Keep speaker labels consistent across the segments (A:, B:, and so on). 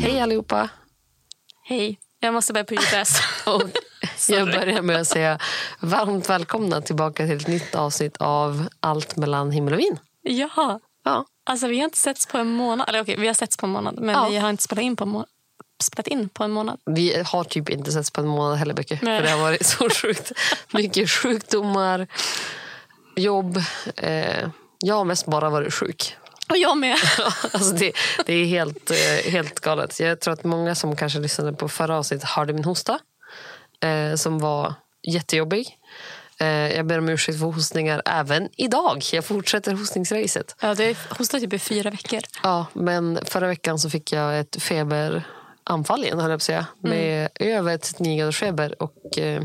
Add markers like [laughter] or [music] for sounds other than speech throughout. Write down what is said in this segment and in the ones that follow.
A: Hej allihopa!
B: Hej, jag måste börja på. [laughs]
A: Och [laughs] jag börjar med att säga varmt välkomna tillbaka till ett nytt avsnitt av Allt mellan himmel och vin.
B: ja,
A: Ja,
B: alltså vi har inte setts på en månad. Eller okej, vi har setts på en månad. Men
A: Ja.
B: vi har inte spelat in på en, må- spelat in på en månad.
A: vi har typ inte setts på en månad heller mycket.
B: Nej.
A: För det har varit så sjukt [laughs] mycket sjukdomar, jobb. Eh, jag har mest bara varit sjuk.
B: Och jag med. [laughs]
A: Alltså det, det är helt, eh, helt galet. Jag tror att många som kanske lyssnade på förra avsnittet hörde min hosta. Eh, som var jättejobbig. Eh, jag ber om ursäkt för hostningar även idag. Jag fortsätter hostningsracet.
B: Ja, du har hostat typ i fyra veckor.
A: Ja, men förra veckan så fick jag ett feberanfall igen, höll jag på att säga. Med över 39 graders feber och eh,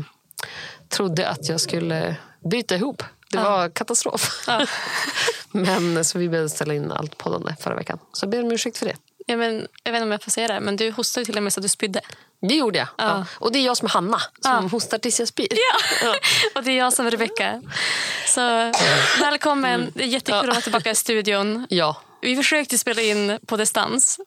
A: trodde att jag skulle bryta ihop. Det var katastrof.
B: Ja. [laughs]
A: men så vi behövde ställa in allt poddande förra veckan. Så jag ber om ursäkt för det.
B: Ja, men, jag vet inte om jag får säga det, men du hostade till och med så att du spydde.
A: Det gjorde jag. Ja. Och det är jag som är Hanna, som
B: Ja.
A: hostar tills jag spyr.
B: Ja. [laughs] Och det är jag som är Rebecka. Så välkommen. Det är jättekul att vara tillbaka i studion.
A: Ja.
B: Vi försökte spela in på distans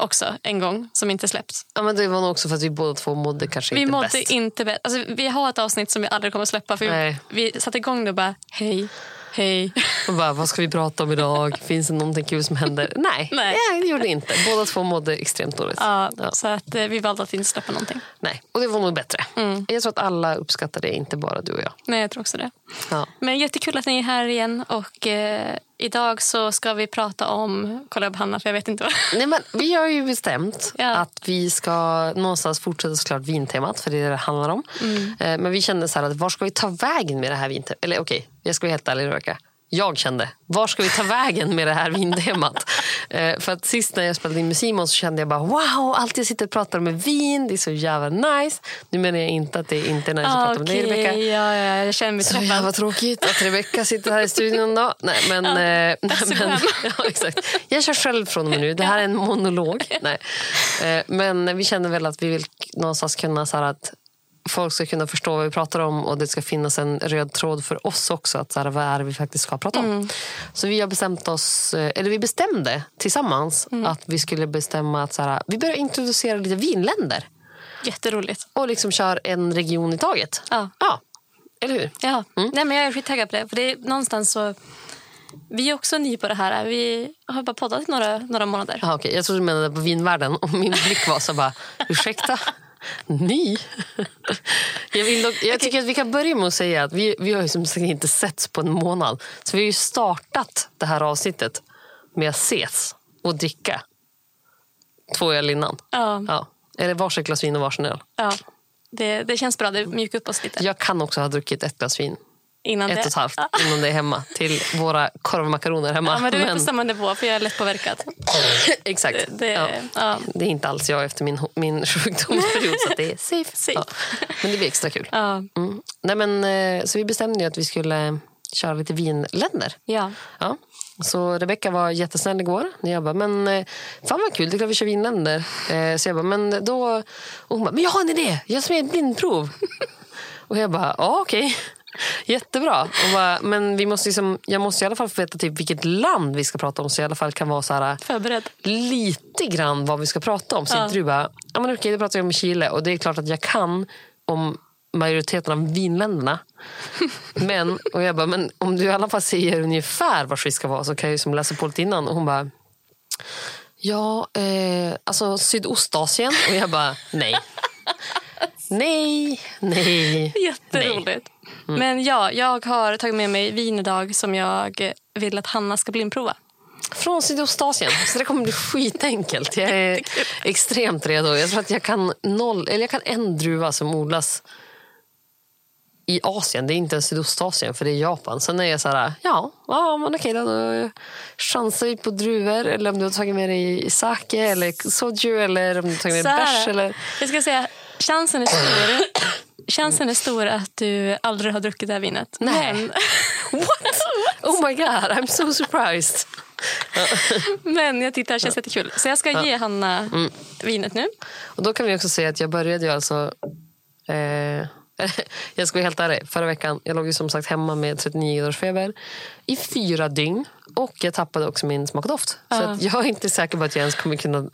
B: också en gång, som inte släppts.
A: ja, men det var nog också för att vi båda två mådde kanske
B: Vi
A: inte
B: mådde
A: bäst.
B: inte bäst. Alltså, vi har ett avsnitt som vi aldrig kommer att släppa. För vi, vi satte igång det och bara, hej, hej.
A: Och bara, vad ska vi prata om idag? Finns det någonting kul som händer? Nej,
B: Nej.
A: Nej det gjorde det inte. Båda två mådde extremt dåligt.
B: Ja,
A: Ja.
B: Så att, eh, vi valde att inte släppa någonting.
A: Nej, och det var nog bättre.
B: Mm.
A: Jag tror att alla uppskattar det, inte bara du och jag.
B: Nej, jag tror också det.
A: Ja.
B: Men jättekul att ni är här igen. Och eh, idag så ska vi prata om... Kolla upp Hanna, för jag vet inte vad.
A: Nej, men vi har ju bestämt
B: Ja.
A: att vi ska någonstans fortsätta såklart vintemat, för det är det det handlar om.
B: Mm.
A: Eh, Men vi kände så här att var ska vi ta vägen med det här vintemat? Eller okej, jag ska vara helt ärlig Rebecka. Jag kände, var ska vi ta vägen med det här vintemat? [laughs] Eh, för att sist när jag spelade in med Simon så kände jag bara wow, allt jag sitter och pratar om är vin, det är så jävla nice. Nu menar jag inte att det inte är nice att prata med dig Rebecka.
B: ja, ja, jag känner mig
A: Så
B: träffad.
A: jävla tråkigt att Rebecka sitter här i studion då. Nej, [laughs] men, eh, nej, men, [laughs] ja, exakt. Jag kör själv från och med nu. Det här är en monolog. Nej. Eh, Men vi känner väl att vi vill någonstans kunna så att folk ska kunna förstå vad vi pratar om och det ska finnas en röd tråd för oss också. Att så här, vad är det vi faktiskt ska prata om?
B: Mm.
A: Så vi har bestämt oss, eh, eller vi bestämde tillsammans
B: Mm.
A: att vi skulle bestämma att så här, vi börjar introducera lite vinländer
B: Jätteroligt.
A: och liksom kör en region i taget.
B: Ja.
A: ja. Eller hur?
B: Ja.
A: Mm.
B: Nej, men jag är skittaggad på det. För det är någonstans så... Vi är också nya på det här. Vi har bara poddat i några, några månader.
A: Aha, okay. Jag trodde du menade på vinvärlden och min blick var så bara, ursäkta? Ny? [laughs] Jag, vill dock, jag tycker att vi kan börja med att säga att vi, vi har ju som sagt inte setts på en månad. Så vi har ju startat det här avsnittet med att ses och dricka två öl innan.
B: Ja.
A: Ja. Eller varsitt glas vin och varsin öl.
B: Ja. Det, det känns bra. Det mjukar upp oss lite.
A: Jag kan också ha druckit ett glas vin,
B: Innan
A: ett
B: det.
A: och ett halvt, innan det är hemma till våra korvmakaroner hemma.
B: Ja, men du är
A: Men-
B: på samma nivå, för jag är lättpåverkad. [laughs]
A: Exakt.
B: Det,
A: ja.
B: ja.
A: Det är inte alls jag efter min, min [laughs] sjukdomsperiod så det är safe.
B: Safe.
A: Ja. Men det blir extra kul. Mm. Nej, men, eh, så vi bestämde ju att vi skulle köra lite vinländer.
B: Ja.
A: Ja. Så Rebecka var jättesnäll igår. Jag bara, men eh, fan vad kul, det är klart vi kör vinländer. Eh, Så jag bara, men då... Och hon bara, men jag har en idé, jag ska med ett blindprov. [laughs] Och jag bara, ja okej. Jättebra. Bara, men vi måste liksom, jag måste i alla fall få veta typ vilket land vi ska prata om så jag i alla fall kan vara så här
B: Förberedd.
A: lite grann vad vi ska prata om. Så
B: Ja.
A: inte du bara, ja men okej, då pratar vi om Chile. Och det är klart att jag kan om majoriteten av vinländerna. [laughs] Men, och jag bara, men om du i alla fall säger ungefär var vi ska vara så kan jag ju som läsa på lite innan. Och hon bara, ja, eh, alltså Sydostasien. Och jag bara, nej. [laughs] Nej, nej.
B: Jätteroligt. Men ja, jag har tagit med mig vin idag som jag vill att Hanna ska blindprova.
A: Från Sydostasien. Så det kommer bli skitenkelt. Jag är extremt redo. Jag tror att jag kan noll, eller jag kan en druva som odlas i Asien. Det är inte ens Sydostasien, för det är Japan. Sen är jag så här, ja, ja men okej då, då chansar vi på druvor. Eller om du har tagit med dig sake eller soju eller om du har tagit med dig bärs. Eller...
B: Jag ska säga, chansen är stor. Chansen är stor att du aldrig har druckit det här vinet.
A: Nej.
B: Men, [laughs]
A: What? Oh my god, I'm so surprised.
B: men jag tyckte det här känns jättekul. Så jag ska ge Hanna
A: Mm.
B: vinet nu.
A: Och då kan vi också säga att jag började ju alltså... Eh, [laughs] Jag ska vara helt ärlig. Förra veckan jag låg ju som sagt hemma med 39 graders feber i fyra dygn. Och jag tappade också min smak och doft. Så jag är inte säker på att jag ens kommer kunna...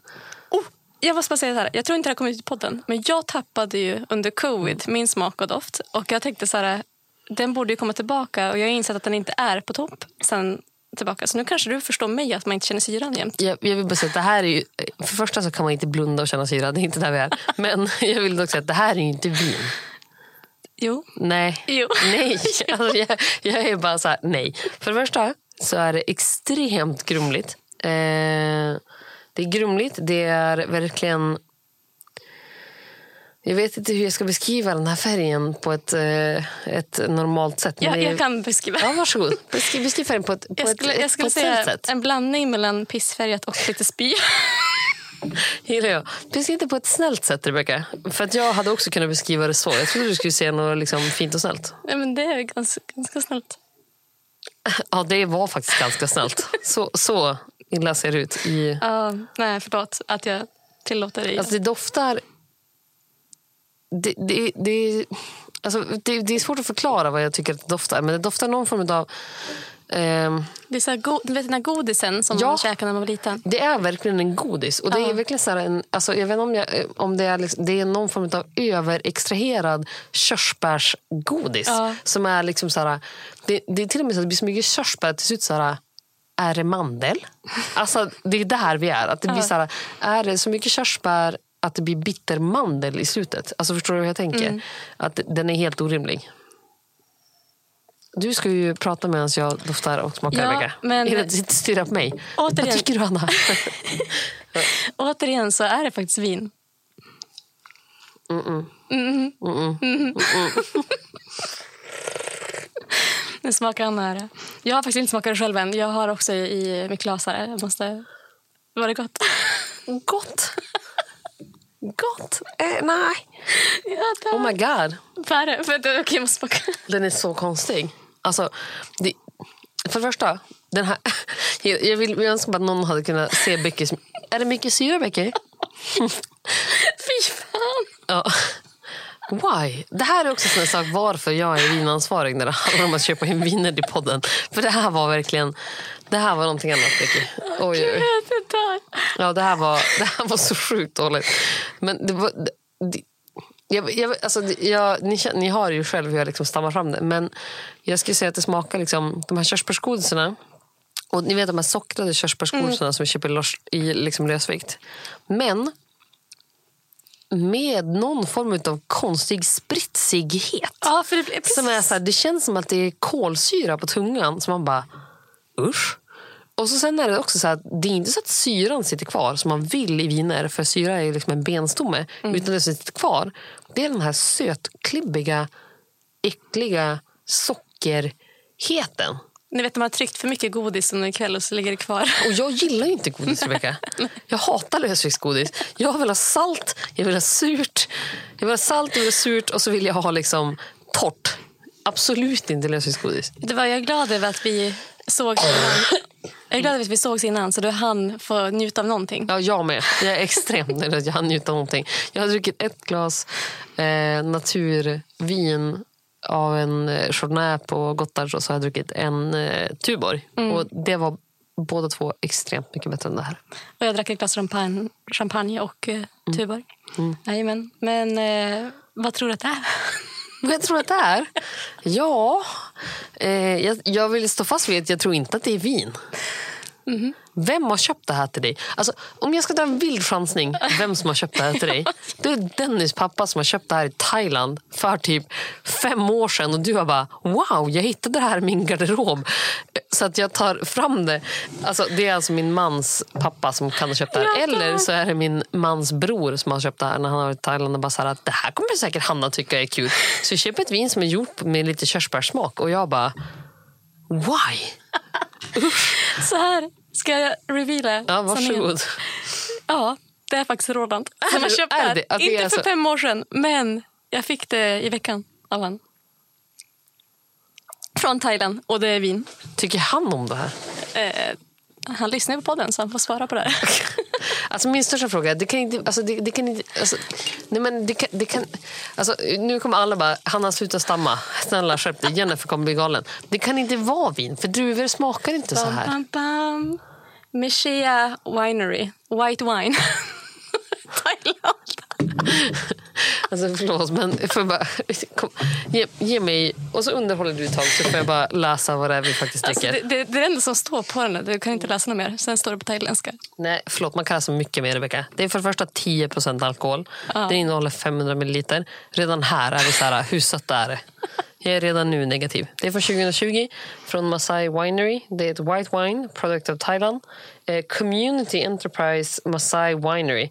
B: Jag måste bara säga så här. Jag tror inte det har kommit ut i podden. Men jag tappade ju under covid min smak och doft. Och jag tänkte så här. Den borde ju komma tillbaka. Och jag har insett att den inte är på topp sen tillbaka. Så nu kanske du förstår mig att man inte känner syran jämt.
A: Jag, jag vill bara säga att det här är ju... För det första så kan man inte blunda och känna syra. Det är inte där vi är. [laughs] Men jag vill dock säga att det här är ju inte vin.
B: Jo.
A: Nej.
B: Jo.
A: Nej. [laughs] Alltså, jag, jag är bara så här, nej. För det första så är det extremt grumligt. Eh, det är grumligt. Det är verkligen... Jag vet inte hur jag ska beskriva den här färgen på ett, eh, ett normalt sätt. men
B: Jag,
A: det är-
B: jag kan beskriva.
A: Ja, varsågod. [laughs] Beskriv, beskriv färgen på ett, på
B: Jag skulle,
A: ett,
B: jag skulle säga
A: sätt.
B: en blandning mellan pissfärgat och lite spy. [laughs]
A: Gillar jag. Beskriv inte på ett snällt sätt, Rebecka. För att jag hade också kunnat beskriva det så. Jag trodde du skulle säga något liksom fint och snällt.
B: Nej, men det är ganska, ganska snällt. [laughs]
A: Ja, det var faktiskt ganska snällt. Så, så illa ser det ut. I,
B: Ja, nej, förlåt att jag tillåter dig.
A: alltså det doftar... Det, det, det, alltså det, det är svårt att förklara vad jag tycker att det doftar. Men det doftar någon form av... ehm,
B: det är så go- du vet den här godisen som
A: Ja.
B: man käkade när man var liten.
A: det är verkligen en godis. Och det är verkligen så här en, alltså jag vet inte om, jag, om det, är liksom, det är någon form av överextraherad körsbärsgodis.
B: Ja.
A: Som är liksom så här, det, det är till och med så att det blir så mycket körsbär att till slut så här, är det mandel? Alltså det är där vi är. Att det blir så här, är det så mycket körsbär att det blir bitter mandel i slutet? Alltså förstår du hur jag tänker?
B: Mm.
A: Att den är helt orimlig. Du ska ju prata medan jag doftar och smakar,
B: Ja,
A: Rebecka.
B: men-
A: Är det- Inte stirra på mig.
B: Återigen.
A: Vad tycker du, Anna? [laughs]
B: Återigen så är det faktiskt vin. [laughs] Nu smakar han här. Jag har faktiskt inte smakat det själv än. Jag har också i, i mitt glas här. Jag måste... Var det gott?
A: Gott. Gott. Eh, nej.
B: ja.
A: Oh my god.
B: Att- Okej, jag måste smaka.
A: Den är så konstig. Alltså, det, för det första, den här, jag, vill jag önskar bara att någon hade kunnat se Becky. Är det mycket syra, Becky?
B: Fy fan!
A: Ja. Why? Det här är också en sak varför jag är vinansvarig när det handlar om att köpa in viner till podden. För det här var verkligen det här var någonting annat, Becky. Oj, oj. Ja, det här var, det här var så sjukt dåligt. Men det var... Det, jag, jag, alltså, jag, ni, ni har ju själv hur jag liksom stammar fram det. Men jag skulle säga att det smakar liksom, de här körsbärsgodisarna. Och ni vet de här sockrade körsbärsgodisarna som vi köper i liksom lösvikt. Men med någon form av konstig spritsighet.
B: Ja, för det.
A: Som är så här, det känns som att det är kolsyra på tungan. Så man bara, usch. Och så sen är det också så här, det är inte så att syran sitter kvar som man vill i viner. För syra är liksom en benstomme. Utan det som sitter kvar, det är den här sötklibbiga, äckliga sockerheten.
B: Ni vet, de har tryckt för mycket godis under en kväll och så ligger det kvar.
A: Och jag gillar inte godis, Rebecka. [laughs] Jag hatar lösviktsgodis. Jag vill ha salt, jag vill ha surt. Jag vill ha salt, jag vill ha surt och så vill jag ha liksom torrt. Absolut inte lösviktsgodis.
B: Det var, jag är glad över att vi såg. Jag är glad att vi sågs innan så du hann få njuta av någonting.
A: Ja, jag med. Jag är extremt nöjd att jag hann njuta av någonting. Jag har druckit ett glas eh, naturvin av en eh, Chardonnay på Gottards och så har jag druckit en eh, Tuborg. Och det var båda två extremt mycket bättre än det här.
B: Och jag drack ett glas champagne, champagne och eh, Tuborg. Jajamän. Men eh, vad tror du att det är? [laughs]
A: Vad jag tror att det är? Ja, eh, jag, jag vill stå fast vid att jag tror inte att det är vin. Vem har köpt det här till dig? Alltså, om jag ska ta en vild chansning, vem som har köpt det här till dig? [laughs] Det är Dennis pappa som har köpt det här i Thailand för typ fem år sedan. Och du har bara, wow, jag hittade det här i min garderob. Så att jag tar fram det. Alltså, det är alltså min mans pappa som kan ha köpt det här. Eller så är det min mans bror som har köpt det här när han har varit i Thailand. Och bara så här, att det här kommer säkert Hanna tycka är kul. Så vi köper ett vin som är gjort med lite körsbärssmak. Och jag bara, why? [laughs]
B: Så här ska jag reveala
A: Ja,
B: sanningen.
A: varsågod.
B: Ja, det är faktiskt Roland som har
A: det-
B: köpt
A: är
B: det här.
A: det? Att det
B: Inte
A: är
B: för fem år sedan, men jag fick det i veckan av han. Från Thailand, och det är vin.
A: Tycker han om det här?
B: Eh, Han lyssnar på podden så han får svara på det här. [laughs]
A: Alltså min största fråga, det kan inte... Alltså det, det kan inte alltså, nej men det kan, det kan, alltså nu kommer alla bara, Hanna sluta stamma. Snälla skärp dig, Jennifer kommer bli galen. Det kan inte vara vin, för druvor smakar inte så
B: Bam,
A: här.
B: bam, bam. Mishia Winery. White wine. [laughs] Thailand.
A: Alltså förlåt, men får bara, kom, ge, ge mig... Och så underhåller du ett tag så får jag bara läsa vad det är vi faktiskt
B: Alltså,
A: dricker.
B: det, det, det är det enda som står på den. Du kan inte läsa något mer. Sen står det på thailändska.
A: Nej, förlåt, man kan läsa mycket mer Rebecka. Det är för det första 10% alkohol. Den innehåller 500 milliliter. Redan här är det så här, hur sött är det? Jag är redan nu negativ. Det är från 2020 från Masai Winery. Det är ett white wine, product of Thailand. Eh, Community Enterprise Masai Winery.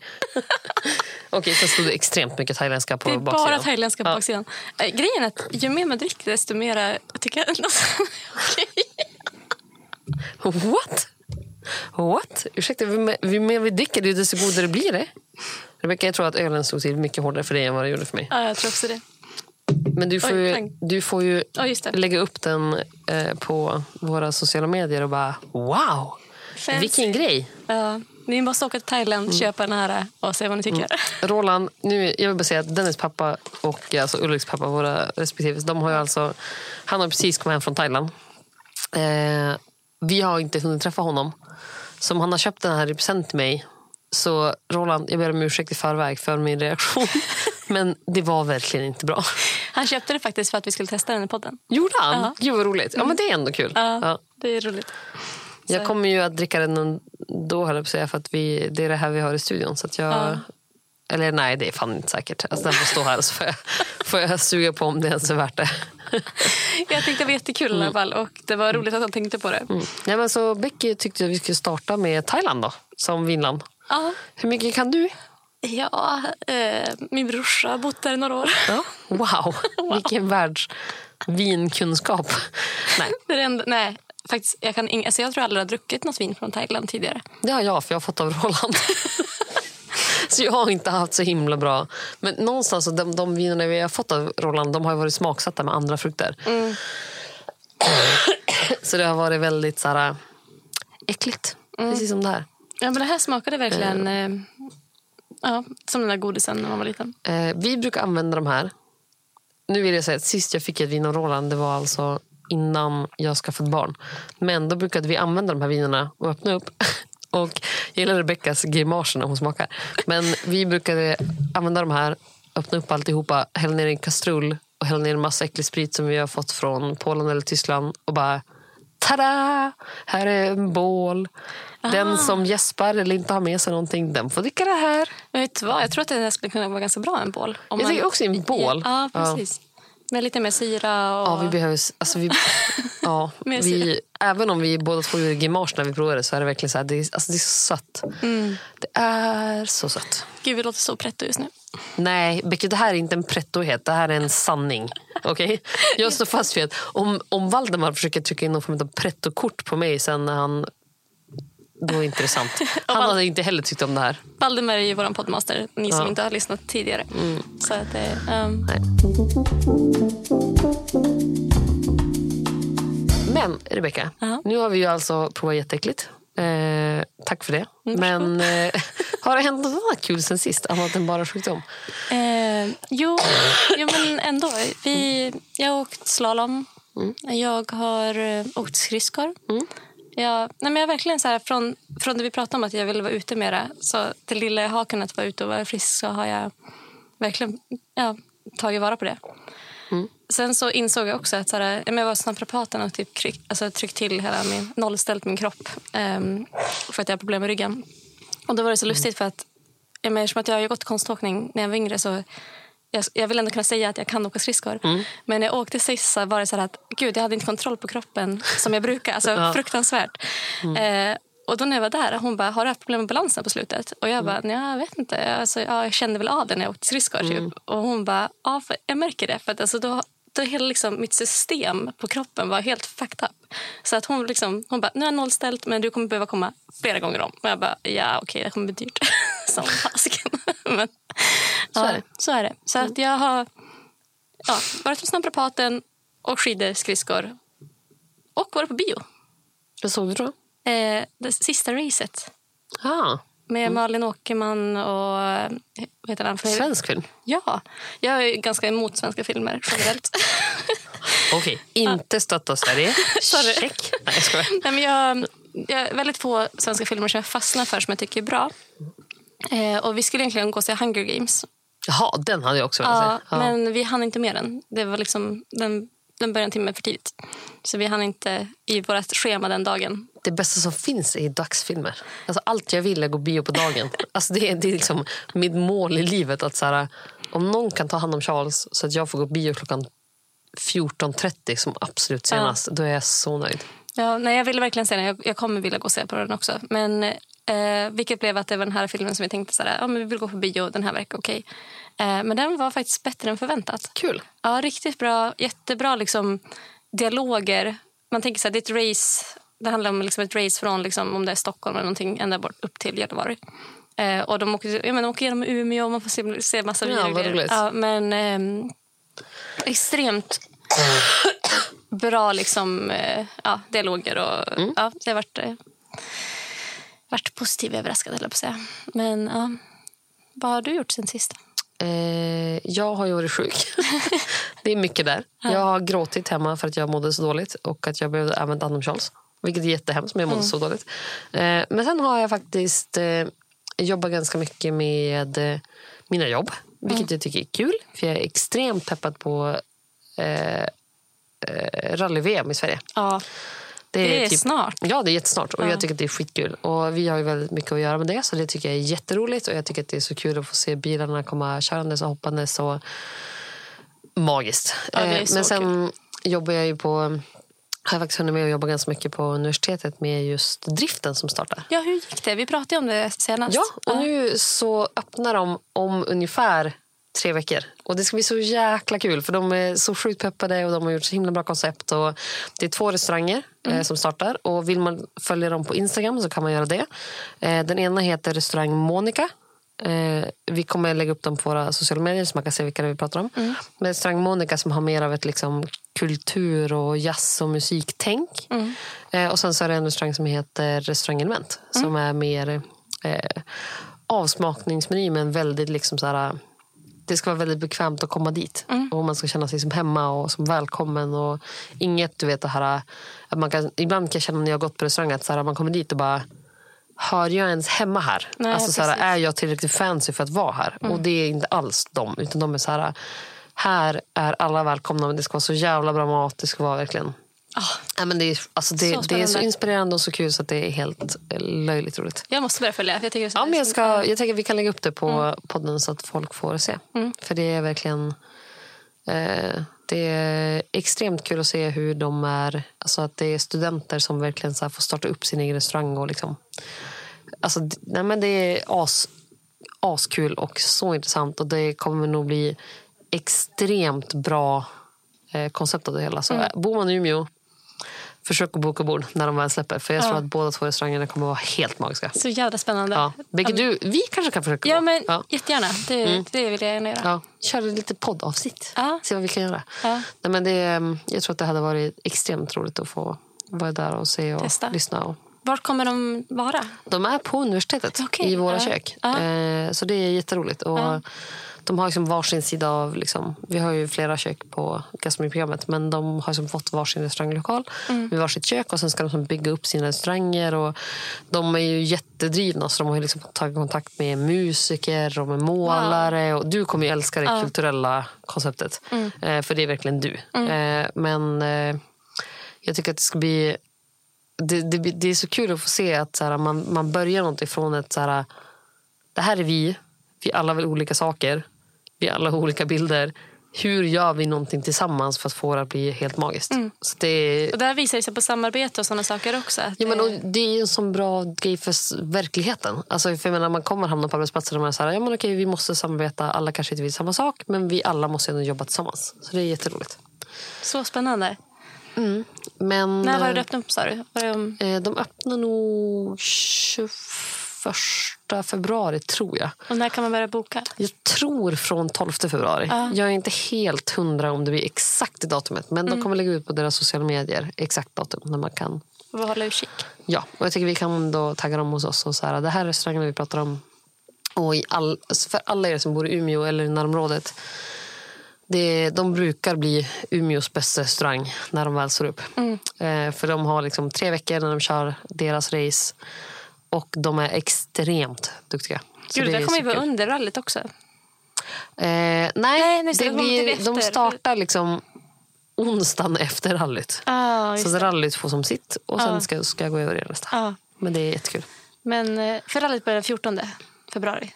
A: [laughs] Okej, sen stod det extremt mycket thailändska på
B: Det är
A: baksidan.
B: bara thailändska på
A: Ja.
B: baksidan. Eh, grejen är att ju mer man dricker desto mer tycker jag... [laughs] Okej.
A: What? What? Ursäkta, ju mer- vi dricker desto godare blir det. Rebecka, jag tror att ölen stod till mycket hårdare för dig än vad det gjorde för mig.
B: Ja, jag tror också det.
A: Men du får
B: Oj,
A: ju, du får ju
B: Ja,
A: lägga upp den eh, på våra sociala medier och bara wow,
B: Fancy.
A: vilken grej.
B: Ja, ni måste åka till Thailand,
A: Mm.
B: köpa den här och se vad ni tycker.
A: Roland, nu, jag vill bara säga att Dennis pappa och alltså Ulriks pappa, våra respektive, de har ju alltså, han har precis kommit hem från Thailand. Eh, vi har inte hunnit träffa honom. Så om han har köpt den här i present till mig, så Roland, jag ber om ursäkt i förväg för min reaktion. [laughs] Men det var verkligen inte bra.
B: Han köpte det faktiskt för att vi skulle testa den i podden.
A: Gjorde han?
B: Ja.
A: Gud vad roligt. Ja men det är ändå kul.
B: Ja,
A: Ja.
B: det är roligt.
A: Jag
B: Så-
A: kommer ju att dricka den ändå, höll jag på att säga, för att vi, det är det här vi har i studion. Så att jag,
B: Ja.
A: Eller nej, det är fan inte säkert. Alltså, den får stå här så får jag, får jag suga på om det ens är värt det. [laughs]
B: Jag tyckte det var jättekul i alla fall och det var roligt att han tänkte på det.
A: Mm. Nej, men så Becky tyckte att vi skulle starta med Thailand då, som vinland.
B: Ja,
A: Hur mycket kan du?
B: ja eh, min brorsa har bott där i några år.
A: Ja. Wow, [laughs] vilken världsvinkunskap. Nej,
B: Det är det enda, nej, faktiskt, jag, kan alltså jag tror aldrig jag har druckit något vin från Thailand tidigare.
A: det har jag, för jag har fått av Roland. [laughs] Så jag har inte haft så himla bra... Men någonstans, så de, de vinerna vi har fått av Roland de har varit smaksatta med andra frukter. Så det har varit väldigt så här, äckligt. Precis som det här.
B: Ja, men det här smakade verkligen eh, ja, som den där godisen när man var liten.
A: Eh, vi brukar använda de här. Nu vill jag säga att sist jag fick ett vin av Roland det var alltså innan jag skaffade barn. Men då brukade vi använda de här vinerna och öppna upp. [laughs] Och jag gillar Rebeckas grimaser när hon smakar. Men vi brukade använda de här, öppna upp alltihopa, hälla ner i en kastrull och hälla ner en massa äcklig sprit som vi har fått från Polen eller Tyskland och bara Tada! Här är en bål. Den som gäspar eller inte har med sig någonting, den får dricka det här.
B: Men vet du vad? Jag tror att det här skulle kunna vara ganska bra en bål. Om
A: Jag tänker också en bål.
B: Ja, precis. Med lite mer syra och...
A: Ja, vi behöver... Alltså vi, [laughs] ja, vi, även om vi båda två gjorde grimas när vi provade så är det verkligen så här, det, är, alltså det är så sött. Det är så sött.
B: Gud, vi låter så pretto just nu.
A: Nej, Becky, det här är inte en prettohet, det här är en sanning. Okej? Jag står fast vid att om, om Valdemar försöker trycka in någon form av prettokort på mig sen när han... Det sant. [laughs] Han
B: Val-
A: hade inte heller tyckt om det här.
B: Valdemar är ju vår poddmaster, ni som
A: Ja.
B: inte har lyssnat tidigare. Så att, um.
A: Men Rebecka,
B: Ja.
A: nu har vi ju alltså provat jätteäckligt. Eh, tack för det.
B: Mm,
A: Men eh, har det hänt något annat kul sen sist? Annat än bara sjukdom?
B: Eh, jo, jo, men ändå. Vi, jag har åkt slalom. Jag har eh, åkt skridskor. Jag, nej men jag verkligen så här, från, från det vi pratade om att jag ville vara ute mera så till lilla jag har kunnat vara ute och vara frisk så har jag verkligen ja, tagit vara på det. Sen så insåg jag också att så här, ja, jag var hos naprapaten och typ kryck, alltså, tryckt till hela min, nollställt min kropp ehm, för att jag har problem med ryggen. Och då var det så lustigt för att ja, men eftersom att jag har gått konståkning när jag var yngre så jag, jag vill ändå kunna säga att jag kan åka skridskor. Men när jag åkte sist var det så att gud, jag hade inte kontroll på kroppen som jag brukar. Alltså [laughs] fruktansvärt. Eh, och då när jag var där, hon bara, har du haft problem med balansen på slutet? Och jag bara, nej jag vet inte. Alltså, ja, jag kände väl av det när jag åkte skridskor. Typ. Och hon bara, ja för jag märker det. För att, alltså, då, då hela liksom, mitt system på kroppen var helt fucked up. Så att hon, liksom, hon bara, nu är jag nollställt men du kommer behöva komma flera gånger om. Och jag bara, ja okej det kommer bli dyrt. [laughs] Som fasken. [laughs] men,
A: Så är
B: ja,
A: det.
B: Så är det. Så att jag har ja, varit hos naprapaten och skidor, skridskor. Och varit på bio.
A: Vad såg du då?
B: Eh, det sista racet.
A: Ah,
B: Med Malin Åkerman och... Vad heter han?
A: Svensk film.
B: Ja. Jag är ganska emot svenska filmer generellt. [laughs]
A: Okej, inte stötta Sverige. [laughs] Check. Nej, jag skojar.
B: Nej, men jag, jag är väldigt få svenska filmer som jag fastnar för som jag tycker är bra. Eh, och vi skulle egentligen gå och se Hunger Games.
A: Jaha, den hade jag också velat
B: Ja,
A: se. Ja.
B: Men vi hann inte med den. Det var liksom, den, den började en timme för tidigt. Så vi hann inte i vårt schema den dagen.
A: Det bästa som finns är dagsfilmer. Alltså, allt jag vill är gå bio på dagen. Alltså, det, är, det är liksom mitt mål i livet. att så här, Om någon kan ta hand om Charles så att jag får gå bio klockan 14.30 som absolut senast, då är jag så nöjd.
B: Ja, nej, jag ville verkligen se den. Jag, jag kommer vilja gå och se på den också. Men eh, vilket blev att det var den här filmen som vi tänkte så här, ja, men vi vill gå på bio den här veckan. Okej. Eh, men den var faktiskt bättre än förväntat.
A: Kul.
B: Ja, riktigt bra. Jättebra liksom, dialoger. Man tänker så här, det är ett race. Det handlar om liksom ett race från liksom, om det är Stockholm eller någonting ända bort upp till Gällivare. Eh, och de åker, jag menar, de åker genom Umeå och man får se, se massa
A: Ja, roligt.
B: Ja, men ehm, extremt [coughs] bra liksom, eh, ja, dialoger. Och,
A: Mm.
B: ja, det har varit, eh, varit positivt överraskad, jag på säga. Men ja, vad har du gjort sen sist?
A: Eh, jag har ju varit sjuk. [laughs] det är mycket där. Jag har gråtit hemma för att jag mådde så dåligt och att jag behövde även ta hand om Charles. Vilket är jättehemskt, men jag mådde så dåligt. Eh, men sen har jag faktiskt eh, jobbat ganska mycket med eh, mina jobb. Vilket jag tycker är kul. För jag är extremt peppad på eh, eh, rally-VM i Sverige.
B: Ja, det är snart.
A: Ja, det är jättesnart. Och
B: Ja.
A: jag tycker att det är skitkul. Och vi har ju väldigt mycket att göra med det. Så det tycker jag är jätteroligt. Och jag tycker att det är så kul att få se bilarna komma körandes och hoppandes. Och magiskt.
B: Ja, det är
A: Eh, Men sen jobbar jag ju på... Har jag faktiskt hunnit med att jobba ganska mycket på universitetet med just driften som startar.
B: Ja, hur gick det? Vi pratade om det senast.
A: Ja, och nu så öppnar de om ungefär tre veckor. Och Det ska bli så jäkla kul, för de är så sjukt peppade och de har gjort så himla bra koncept. Och det är två restauranger eh, som startar. Och Vill man följa dem på Instagram så kan man göra det. Eh, den ena heter restaurang Monica. Eh, vi kommer lägga upp dem på våra sociala medier så man kan se vilka vi pratar om. Men restaurang Monica som har mer av ett liksom, kultur och jazz och musiktänk. Eh, och sen så är det en restaurang som heter Restaurang Element som är mer eh, avsmakningsmeny men väldigt liksom så här, det ska vara väldigt bekvämt att komma dit. Och man ska känna sig som hemma och som välkommen. Och inget, du vet det här, att man kan, ibland kan jag känna när jag har gått på restaurang att så här, man kommer dit och bara Hör jag ens hemma här?
B: Nej,
A: alltså, så här, är jag tillräckligt fancy för att vara här? Och det är inte alls dem. Utan de är så här, här är alla välkomna men det ska vara så jävla bra mat. Det ska vara verkligen Ja, men det, är, alltså det,
B: Så
A: det är så inspirerande och så kul så att det är helt eh, löjligt roligt.
B: Jag måste börja följa. Jag, tycker
A: Ja, men jag, ska, jag tänker att vi kan lägga upp det på podden så att folk får se. För det är verkligen eh, det är extremt kul att se hur de är. Alltså att det är studenter som verkligen så får starta upp sin egen restaurang. Och liksom, alltså, nej, men det är as, askul och så intressant. Och det kommer nog bli extremt bra eh, koncept av det hela. Så
B: Mm.
A: eh, bor man i Umeå, försök att boka bord när de väl släpper. För jag tror
B: Ja.
A: att båda två restaurangerna kommer vara helt magiska.
B: Så jävla spännande.
A: Ja. Du, vi kanske kan försöka
B: Ja,
A: gå.
B: men
A: ja.
B: jättegärna. Det, det vill jag gärna göra.
A: Ja. Köra lite poddavsnitt.
B: Ja.
A: Se vad vi kan göra.
B: Ja.
A: Nej, men det, är- jag tror att det hade varit extremt roligt att få vara där och se och
B: Testa.
A: lyssna. Och.
B: Vart kommer de vara?
A: De är på universitetet
B: Okej,
A: i våra
B: ja.
A: kök.
B: Ja.
A: Eh, så det är jätteroligt. Och. De har liksom varsin sida av... Liksom, vi har ju flera kök på gastronomiprogrammet men de har liksom fått varsin restauranglokal
B: Mm.
A: med varsitt kök och sen ska de liksom bygga upp sina restauranger. Och de är ju jättedrivna så de har liksom tagit kontakt med musiker och med målare. Och du kommer ju älska det.
B: Mm.
A: kulturella konceptet. Eh, för det är verkligen du. Eh, men eh, jag tycker att det ska bli det, det, det är så kul att få se att så här, man, man börjar någonting från ett så här, det här är vi, vi alla vill olika saker, vi alla har olika bilder. Hur gör vi någonting tillsammans för att få det att bli helt magiskt? Så det,
B: Och där visar det sig på samarbete och sådana saker också. Att
A: ja, men, och
B: det-
A: det är en sån bra grej för verkligheten. Alltså, för jag menar, man kommer hamna på arbetsplatser där man är så här, ja, men okej, vi måste samarbeta, alla kanske inte vill samma sak, men vi alla måste ändå jobba tillsammans. Så det är jätteroligt.
B: Så spännande.
A: Men,
B: När var det
A: eh,
B: du öppnade upp, sa du? Var det om...
A: Eh, De öppnar nog 21 februari, tror jag.
B: Och när kan man börja boka?
A: Jag tror från 12 februari.
B: Ja.
A: Jag är inte helt hundra om det blir exakt i datumet. Men de kommer lägga ut på deras sociala medier exakt datum när man kan
B: vi hålla utkik.
A: Ja, och jag tycker vi kan då tagga dem hos oss. Och så här, det här är restaurangen vi pratar om. Och all, alltså för alla er som bor i Umeå eller i närområdet. Det, de brukar bli Umeås bästa restaurang när de väl står upp. Eh, för de har liksom tre veckor när de kör deras race. Och de är extremt duktiga. Så
B: Gud, det
A: är
B: där kommer ju vara under rallyt också.
A: Eh, nej,
B: Nej, nej,
A: det
B: det till
A: de startar liksom onsdagen efter rallyt.
B: Ah,
A: så att rallyt får som sitt och sen
B: Ja.
A: ska, ska jag gå över i nästa.
B: Ja.
A: Men det är jättekul.
B: Men eh, för rallyt börjar den 14 februari.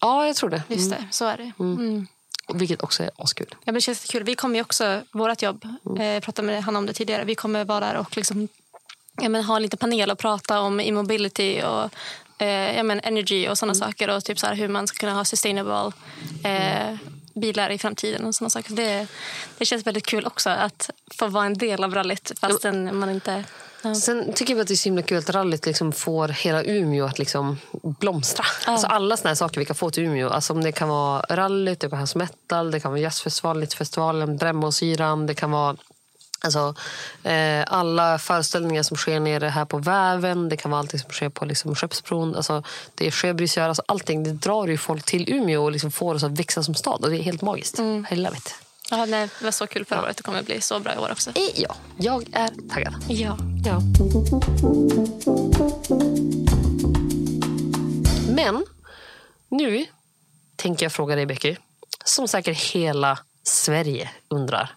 A: Ja, jag tror det.
B: Just det, så är det. Mm.
A: Vilket också är askul.
B: Ja, men det känns kul. Vi kommer ju också, vårt jobb, eh, jag pratade med han om det tidigare, vi kommer vara där och liksom, ja, men, ha en liten panel och prata om immobility och eh, ja, men, energy och sådana saker och typ så här, hur man ska kunna ha sustainable eh, bilar i framtiden och sådana saker. Det, det känns väldigt kul också att få vara en del av rallyt fastän man inte... Ja.
A: Sen tycker jag att det är så himla kul att rallyt liksom får hela Umeå att liksom blomstra. Alltså alla såna saker vi kan få till Umeå. Alltså om det kan vara rallyt, det kan vara metal, det kan vara jazzfestival, Littfestivalen, Brännbosyran, det kan vara Alltså, eh, alla föreställningar som sker nere här på Väven, det kan vara allting som sker på liksom, Skeppsbron, alltså, det är Sjöbrysgör, alltså, allting. Det drar ju folk till Umeå och liksom får oss att växa som stad och det är helt magiskt. I love it.
B: Ja, nej, det var så kul förra året. Det kommer bli så bra i år också.
A: Eh, Ja, jag är taggad.
B: Ja.
A: Ja. Men nu tänker jag fråga dig, Becky, som säkert hela Sverige undrar.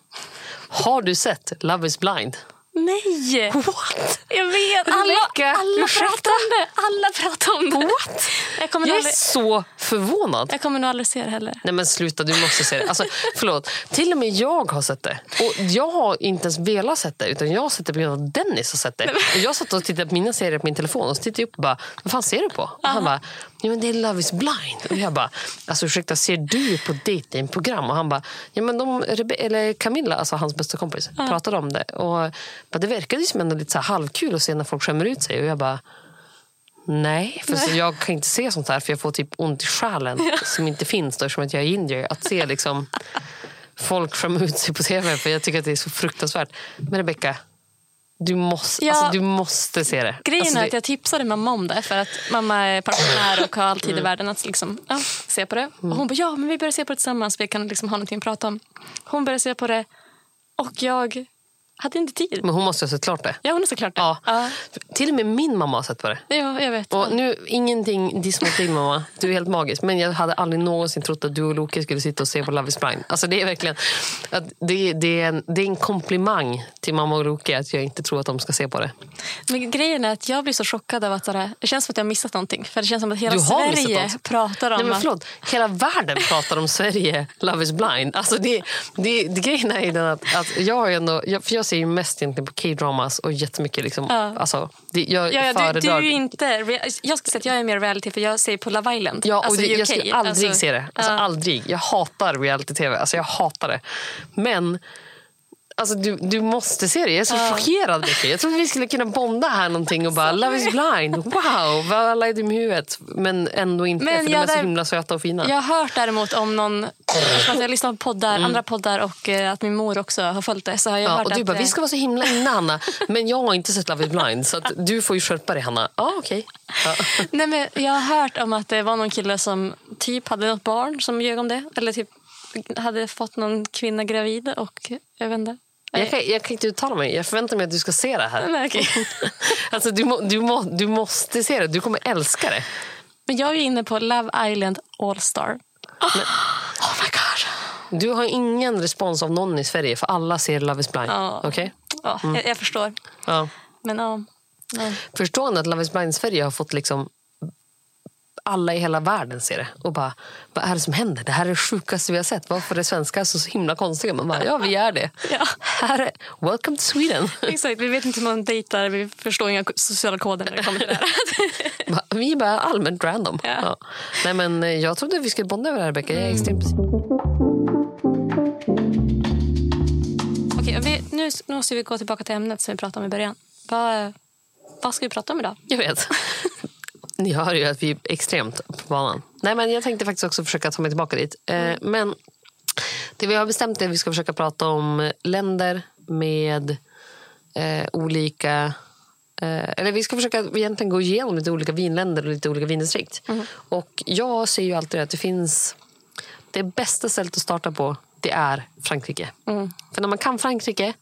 A: Har du sett Love is blind?
B: Nej!
A: What?
B: Jag vet! Alla, alla pratar om det! Alla pratar om det.
A: What?
B: Jag kommer,
A: Jag
B: nog
A: är
B: aldrig,
A: så förvånad.
B: jag kommer nog aldrig se det heller.
A: Nej men sluta, du måste se det. Alltså, [laughs] förlåt. Till och med jag har sett det. Och jag har inte ens velat sett det, utan jag har sett det på grund av att Dennis har sett det. Och jag satt och tittade på mina serier på min telefon och så tittade jag upp och bara, vad fan ser du på? Och han bara, ja men det är Love is blind. Och jag bara, alltså ursäkta, ser du på datingprogram? Och han bara, ja men de, eller Camilla, alltså hans bästa kompis, pratade om det. Och bara, det verkade ju som ändå lite så halvkul att se när folk skämmer ut sig. Och jag bara, Nej, för Så jag kan inte se sånt här för jag får typ ont i själen som inte finns då, eftersom att jag är indier. Att se liksom [laughs] folk skämma ut sig på tv för jag tycker att det är så fruktansvärt. Men Rebecca, du måste,
B: Ja.
A: alltså, du måste se det.
B: Grejen
A: alltså,
B: är att jag tipsade mamma om det för att mamma är pensionär och har all tid i världen att liksom, ja, se på det. Och hon bara, ja men vi börjar se på det tillsammans, vi kan liksom ha någonting att prata om. Hon började se på det och jag hade inte tid.
A: Men hon måste ha sett klart det.
B: Ja, hon har såklart det.
A: Ja.
B: Ja,
A: Till och med min mamma har sett på det.
B: ja jag vet.
A: Och nu, ingenting diss mot din mamma. Du är helt magisk. Men jag hade aldrig någonsin trott att du och Loke skulle sitta och se på Love is blind. Alltså det är verkligen att det, det, är en, det är en komplimang till mamma och Loke att jag inte tror att de ska se på det.
B: Men grejen är att jag blir så chockad av att det känns som att jag har missat någonting. För det känns som att hela
A: har
B: Sverige pratar om
A: Nej, men
B: att...
A: förlåt, hela världen pratar om Sverige, Love is blind. Alltså det, det, det grejen är ju den att, att jag, är ändå, jag, för jag ser ju mest egentligen på K-dramas och jättemycket liksom,
B: Ja.
A: alltså, det, jag
B: Ja, ja, du, du är inte... Jag skulle säga att jag är mer reality för jag ser på Love Island.
A: Ja, och
B: alltså
A: jag
B: UK.
A: skulle aldrig
B: Alltså,
A: se det. Alltså,
B: ja.
A: aldrig. Jag hatar reality-tv. Alltså, jag hatar det. Men alltså, du, du måste se det. Jag är så chockerad. Becky. Jag trodde vi skulle kunna bonda här någonting och bara Love is blind. Wow, vad alla är dum i huvudet. Men ändå inte,
B: Men
A: för de är så himla söta och fina.
B: Jag har hört däremot om någon... Jag lyssnar på poddar,
A: Mm.
B: andra poddar och eh, att min mor också har följt det. Så har jag
A: Ja,
B: hört
A: och du
B: att,
A: bara,
B: eh,
A: vi ska vara så himla inne Hanna. Men jag har inte sett Love is blind. Så du får ju skärpa dig Hanna. Ja, okej. Ja. [laughs]
B: Nej, men jag har hört om att det var någon kille som typ hade något barn som ljög om det. Eller typ hade fått någon kvinna gravid och jag vet inte.
A: Jag kan, jag kan inte uttala mig. Jag förväntar mig att du ska se det här.
B: Nej, okej. [laughs]
A: Alltså, du, må, du, må, du måste se det. Du kommer älska det.
B: Men jag är inne på Love Island All Star.
A: Oh my god. Du har ingen respons av någon i Sverige för alla ser Love is blind.
B: Ja.
A: Okej?
B: Ja, jag, jag förstår.
A: Ja.
B: Men ja.
A: Förstår ni att Love is blind Sverige har fått liksom alla i hela världen ser det och bara, vad är det som händer? Det här är det sjukaste vi har sett. Varför är svenskar så himla konstiga? Man bara, ja vi är det. [laughs]
B: Ja.
A: Här är, welcome to Sweden. [laughs]
B: Exakt, vi vet inte hur man dejtar, vi förstår inga sociala koder när det kommer till det här. [laughs]
A: Vi är bara allmänt random.
B: Ja.
A: Ja. Nej, men eh, jag trodde vi skulle bonda över det här Rebecka. Jag är extremt
B: Okej, vi, nu, nu måste vi gå tillbaka till ämnet som vi pratade om i början. Vad, vad ska vi prata om idag?
A: Jag vet. Ni hör ju att vi är extremt på banan. Nej, men jag tänkte faktiskt också försöka ta mig tillbaka dit. Eh, Men det vi har bestämt är att vi ska försöka prata om länder med eh, olika Eh, eller vi ska försöka egentligen gå igenom lite olika vinländer och lite olika vindistrikt. Och jag ser ju alltid att det finns... Det bästa stället att starta på, det är Frankrike. För när man kan Frankrike,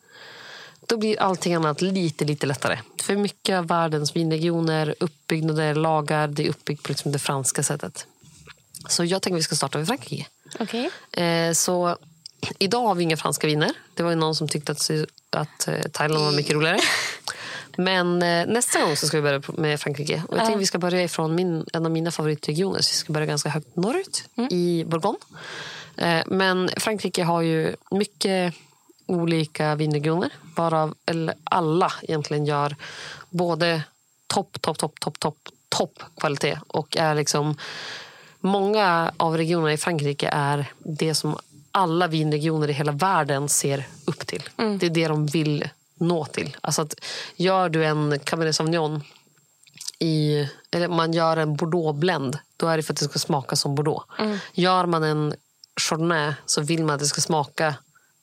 A: då blir allting annat lite, lite lättare. För mycket av världens vinregioner, uppbyggnader, lagar, det är uppbyggt på liksom det franska sättet. Så jag tänker att vi ska starta med Frankrike.
B: Okej.
A: Eh, så idag har vi inga franska viner. Det var ju någon som tyckte att, att eh, Thailand var mycket roligare. Men eh, nästa gång så ska vi börja med Frankrike. Och jag tänker vi ska börja ifrån min, en av mina favoritregioner. Så vi ska börja ganska högt norrut, i Bourgogne. Eh, men Frankrike har ju mycket olika vinregioner. Varav eller alla egentligen gör både topp, topp, topp, topp, topp, topp kvalitet. Och är liksom Många av regionerna i Frankrike är det som alla vinregioner i hela världen ser upp till. Det är det de vill nå till. Alltså att gör du en Cabernet Sauvignon i, eller man gör en Bordeaux-blend, då är det för att det ska smaka som Bordeaux. Gör man en Chardonnay så vill man att det ska smaka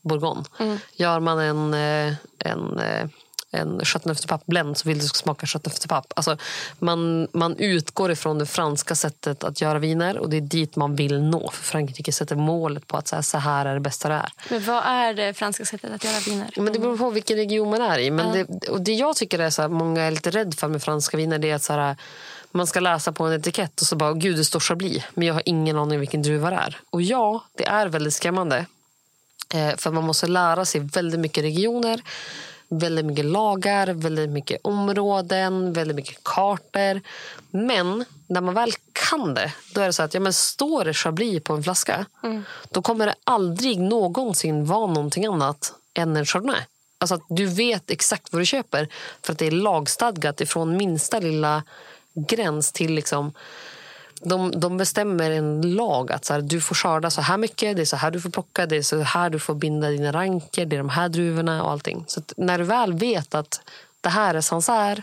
A: Bourgogne. Gör man en, eh, en, eh, en Pape-blend så vill ska smaka Pape. Alltså, man, man utgår ifrån det franska sättet att göra viner och det är dit man vill nå. För Frankrike sätter målet på att så här, så här är det bästa det är.
B: Men vad är det franska sättet att göra viner?
A: Men det beror på vilken region man är i. Men det, och det jag tycker är så här, många är lite rädd för med franska viner det är att så här, man ska läsa på en etikett och så bara, gud det står Chablis, men jag har ingen aning vilken druva det är. Och ja, det är väldigt skrämmande. Eh, för man måste lära sig väldigt mycket regioner, väldigt mycket lagar, väldigt mycket områden, väldigt mycket kartor. Men när man väl kan det, då är det så att ja, men står det Chablis på en flaska, då kommer det aldrig någonsin vara någonting annat än en Chardonnay. Alltså att du vet exakt vad du köper för att det är lagstadgat ifrån minsta lilla gräns till liksom de, de bestämmer en lag att så här, du får skörda så här mycket, det är så här du får plocka, det är så här du får binda dina ranker, det är de här druvorna och allting. Så när du väl vet att det här är Sancerre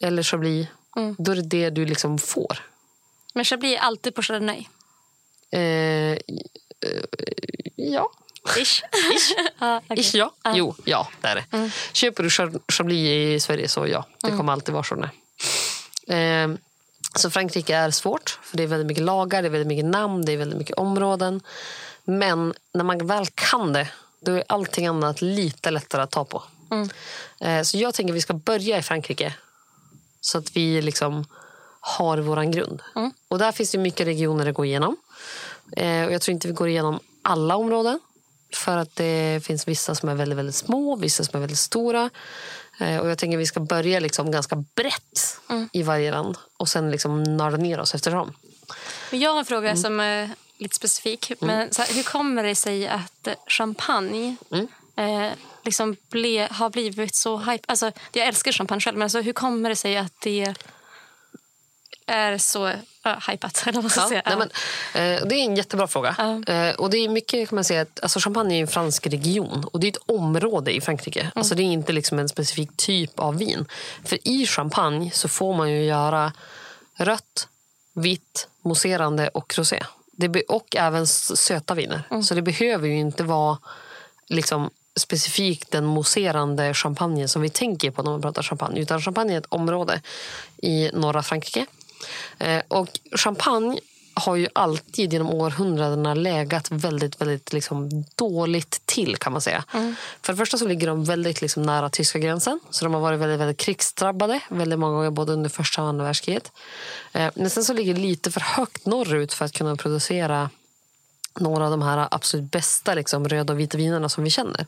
A: eller Chablis, då är det det du liksom får.
B: Men Chablis är alltid på Chardonnay.
A: Eh, eh, ja.
B: Ish. [laughs] [laughs] okej.
A: Ish, ja. Jo, ja, det är det. Köper du Chablis i Sverige så ja, det kommer alltid vara Chardonnay. Eh, så Frankrike är svårt, för det är väldigt mycket lagar, det är väldigt mycket namn, det är väldigt mycket områden. Men när man väl kan det, då är allting annat lite lättare att ta på. Eh, så jag tänker att vi ska börja i Frankrike. Så att vi liksom har våran grund. Och där finns det mycket regioner att gå igenom. Eh, och jag tror inte vi går igenom alla områden. För att det finns vissa som är väldigt, väldigt små, vissa som är väldigt stora. Eh, och jag tänker att vi ska börja liksom ganska brett i varje land. Och sen liksom nörda ner oss eftersom.
B: Men jag har en fråga
A: Mm.
B: som är lite specifik. Men så här, hur kommer det sig att eh, champagne
A: Mm.
B: eh, liksom ble, har blivit så hype? Alltså, jag älskar champagne själv, men alltså, hur kommer det sig att det är så uh, hypat? [laughs] Eller vad jag säga?
A: nej, men, eh, det är en jättebra fråga.
B: Ja.
A: Eh, och det är mycket kan man säga att alltså, Champagne är en fransk region och det är ett område i Frankrike.
B: Mm.
A: Alltså, det är inte liksom en specifik typ av vin. För i champagne så får man ju göra rött, vitt, mousserande och rosé. Det och även söta viner.
B: Mm.
A: Så det behöver ju inte vara liksom, specifikt den mousserande champagne som vi tänker på när man pratar champagne. Utan champagne är ett område i norra Frankrike. Eh, och champagne har ju alltid genom århundradena legat väldigt, väldigt liksom dåligt till kan man säga. För det första så ligger de väldigt liksom nära tyska gränsen. Så de har varit väldigt, väldigt krigsdrabbade väldigt många gånger både under första och andra världskriget. Eh, men sen så ligger det lite för högt norrut för att kunna producera några av de här absolut bästa liksom, röda och vita vinerna som vi känner.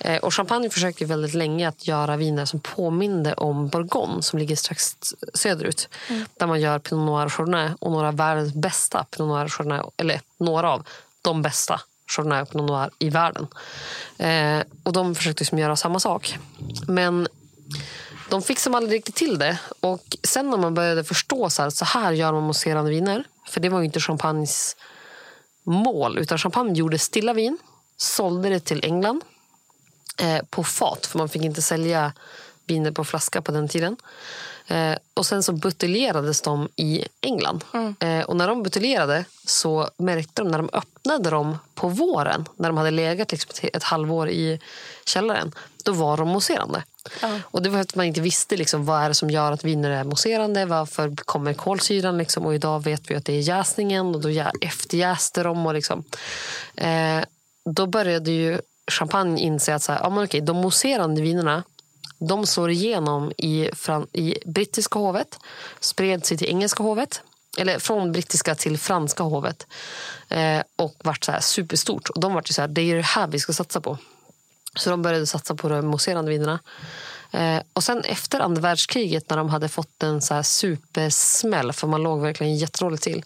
A: Eh, och Champagne försökte väldigt länge att göra viner som påminde om Bourgogne som ligger strax söderut. Där man gör Pinot Noir och Chardonnay och några av världens bästa Pinot Noir och Chardonnay, eller några av de bästa Chardonnay och Pinot Noir i världen. Eh, och de försökte liksom göra samma sak. Men de fick som aldrig riktigt till det. Och sen när man började förstå så här, så här gör man mousserande viner. För det var ju inte champagnes mål. Utan champagne gjorde stilla vin, sålde det till England eh, på fat. För man fick inte sälja viner på flaska på den tiden. Eh, och Sen så buteljerades de i England. Eh, och När de buteljerade så märkte de när de öppnade dem på våren när de hade legat liksom ett, ett halvår i källaren, då var de mousserande.
B: Ja.
A: Och Det var för att man inte visste liksom, vad är det som gör att viner är mousserande. Varför kommer kolsyran? Liksom, och idag vet vi att det är jäsningen och då jä- efterjäste de. Och liksom. eh, då började ju champagne inse att så här, ja, men okej, de mousserande vinerna de slår igenom i, fran- i brittiska hovet, spred sig till engelska hovet eller från brittiska till franska hovet eh, och vart så här superstort. Och de vart ju så här, det är det här vi ska satsa på. Så de började satsa på de mousserande vinerna. Eh, och sen efter andra världskriget när de hade fått en så här supersmäll för man låg verkligen jättedåligt till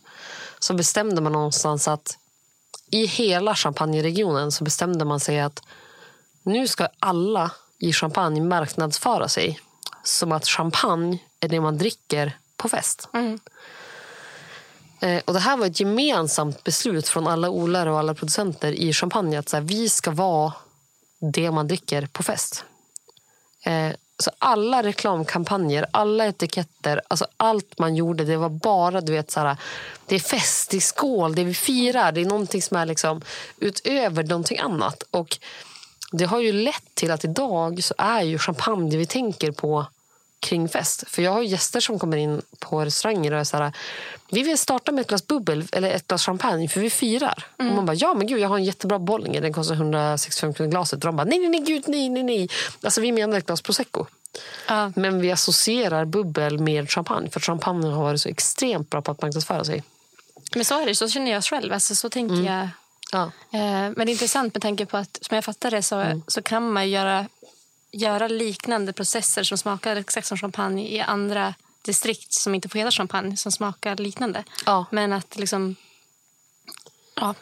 A: så bestämde man någonstans att i hela champagneregionen så bestämde man sig att nu ska alla i champagne marknadsföra sig som att champagne är det man dricker på fest. Eh, och Det här var ett gemensamt beslut från alla odlare och alla producenter i champagne att så här, vi ska vara det man dricker på fest. Eh, så alla reklamkampanjer, alla etiketter, alltså allt man gjorde, det var bara du vet så här, det är fest, det är skål, det vi firar, det är någonting som är liksom utöver någonting annat. Och det har ju lett till att idag så är ju champagne det vi tänker på kring fest. För jag har gäster som kommer in på restauranger och är så här, vi vill starta med ett glas bubbel eller ett glas champagne för vi firar. Och man bara, ja men gud jag har en jättebra Bollinger, den kostar 165 kronor glaset. Och de bara, nej nej nej gud nej nej nej. Alltså vi menar ett glas prosecco.
B: Ja.
A: Men vi associerar bubbel med champagne för champagne har varit så extremt bra på att marknadsföra sig.
B: Men så är det, så känner jag själv. Alltså, så tänker
A: Mm.
B: jag.
A: Ja.
B: Eh, men det är intressant med tanke på att som jag fattar det så,
A: Mm.
B: så kan man göra, göra liknande processer som smakar exakt som champagne i andra distrikt som inte får heta champagne som smakar liknande.
A: Ja.
B: Men att liksom... Ja,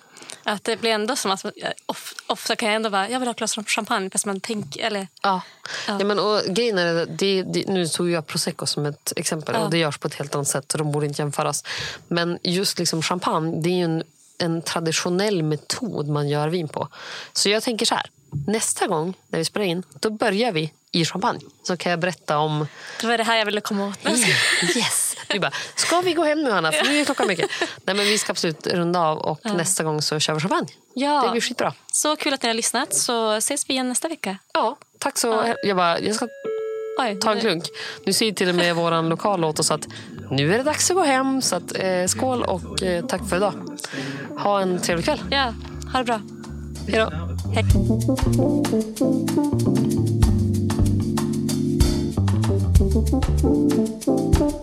B: att det blir ändå som att of, ofta kan jag ändå bara, jag vill ha ett glas champagne fast man tänker, eller
A: Ja.
B: Ja.
A: Ja. men, och grejen är, det, det, nu tog jag prosecco som ett exempel
B: Ja.
A: och det görs på ett helt annat sätt så de borde inte jämföras. Men just liksom champagne, det är ju en, en traditionell metod man gör vin på. Så jag tänker så här, nästa gång när vi spelar in, då börjar vi i champagne. Så kan jag berätta om
B: det var det här jag ville komma åt.
A: Yes! Du bara, ska vi gå hem nu Hanna? För nu är klockan mycket. Nej men vi ska absolut runda av och nästa gång så kör vi champagne.
B: Ja.
A: Det blir skitbra.
B: Så kul att ni har lyssnat så ses vi igen nästa vecka.
A: Ja, tack så Jag bara, jag ska
B: Oj,
A: ta en klunk. Nu säger till och med vår lokal åt oss att nu är det dags att gå hem. Så att, eh, skål och eh, tack för idag. Ha en trevlig kväll.
B: Ja, ha det bra.
A: Hej då.
B: Hej.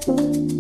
C: Thank